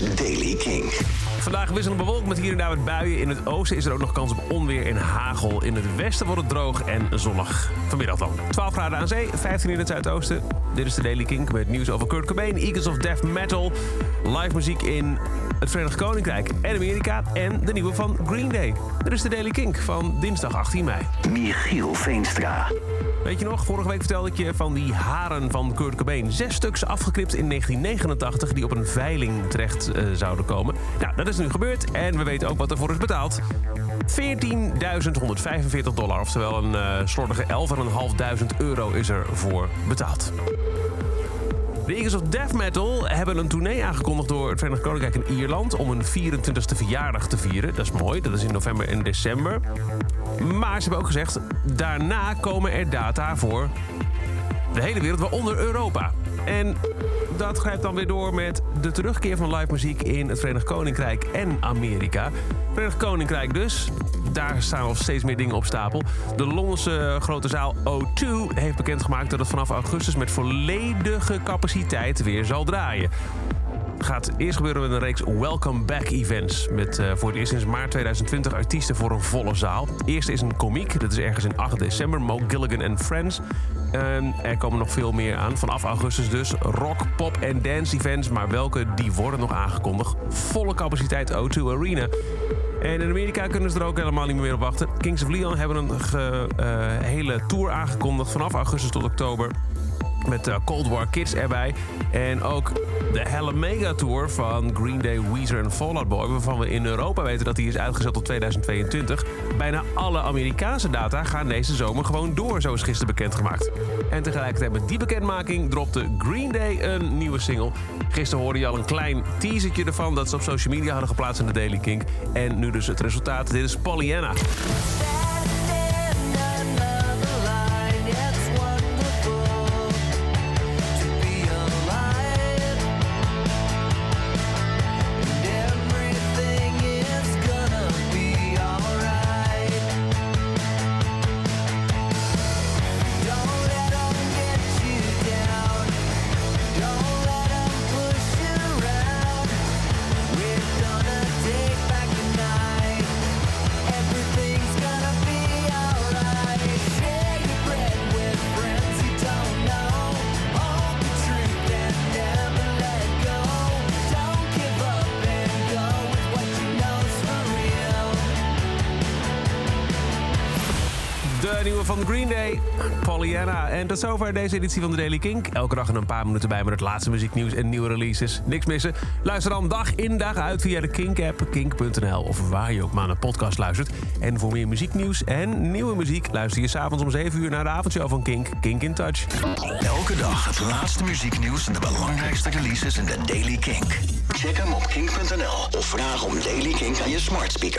Daily King. Vandaag wisselend bewolkt met hier en daar wat buien. In het oosten is er ook nog kans op onweer en hagel. In het westen wordt het droog en zonnig. Vanmiddag dan. 12 graden aan zee, 15 in het zuidoosten. Dit is de Daily Kink met nieuws over Kurt Cobain, Eagles of Death Metal. Live muziek in het Verenigd Koninkrijk en Amerika. En de nieuwe van Green Day. Dit is de Daily Kink van dinsdag 18 mei. Michiel Veenstra. Weet je nog, vorige week vertelde ik je van die haren van Kurt Cobain. Zes stuks afgeknipt in 1989 die op een veiling terecht eh, zouden komen. Nou, dat is nu gebeurd en we weten ook wat ervoor is betaald. 14.145 dollar, oftewel een uh, slordige 11.500 euro is er voor betaald. De Eagles of Death Metal hebben een tournee aangekondigd door het Verenigd Koninkrijk en Ierland om hun 24e verjaardag te vieren. Dat is mooi, dat is in november en december. Maar ze hebben ook gezegd, daarna komen er data voor de hele wereld, waaronder Europa. En dat grijpt dan weer door met de terugkeer van live muziek in het Verenigd Koninkrijk en Amerika. Verenigd Koninkrijk dus. Daar staan al steeds meer dingen op stapel. De Londense grote zaal O2 heeft bekendgemaakt dat het vanaf augustus met volledige capaciteit weer zal draaien gaat eerst gebeuren met een reeks Welcome Back events. Met uh, voor het eerst sinds maart 2020 artiesten voor een volle zaal. Eerst is een komiek, dat is ergens in 8 december. Mo Gilligan and Friends. En er komen nog veel meer aan. Vanaf augustus dus rock, pop en dance events. Maar welke, die worden nog aangekondigd. Volle capaciteit O2 Arena. En in Amerika kunnen ze er ook helemaal niet meer op wachten. Kings of Leon hebben een ge, uh, hele tour aangekondigd vanaf augustus tot oktober. Met uh, Cold War Kids erbij. En ook de Hella Mega Tour van Green Day, Weezer en Fall Out Boy... waarvan we in Europa weten dat die is uitgezet tot 2022. Bijna alle Amerikaanse data gaan deze zomer gewoon door, zo is gisteren bekendgemaakt. En tegelijkertijd met die bekendmaking dropte Green Day een nieuwe single. Gisteren hoorde je al een klein teasertje ervan... dat ze op social media hadden geplaatst in de Daily Kink. En nu dus het resultaat. Dit is Pollyanna. Nieuwe van Green Day, Pollyanna. En tot zover deze editie van de Daily Kink. Elke dag een paar minuten bij met het laatste muzieknieuws en nieuwe releases. Niks missen. Luister dan dag in dag uit via de Kink-app, kink.nl... of waar je ook maar een podcast luistert. En voor meer muzieknieuws en nieuwe muziek... luister je s'avonds om 7 uur naar de avondshow van Kink, Kink in Touch. Elke dag het laatste muzieknieuws en de belangrijkste releases in de Daily Kink. Check hem op kink.nl of vraag om Daily Kink aan je smart speaker.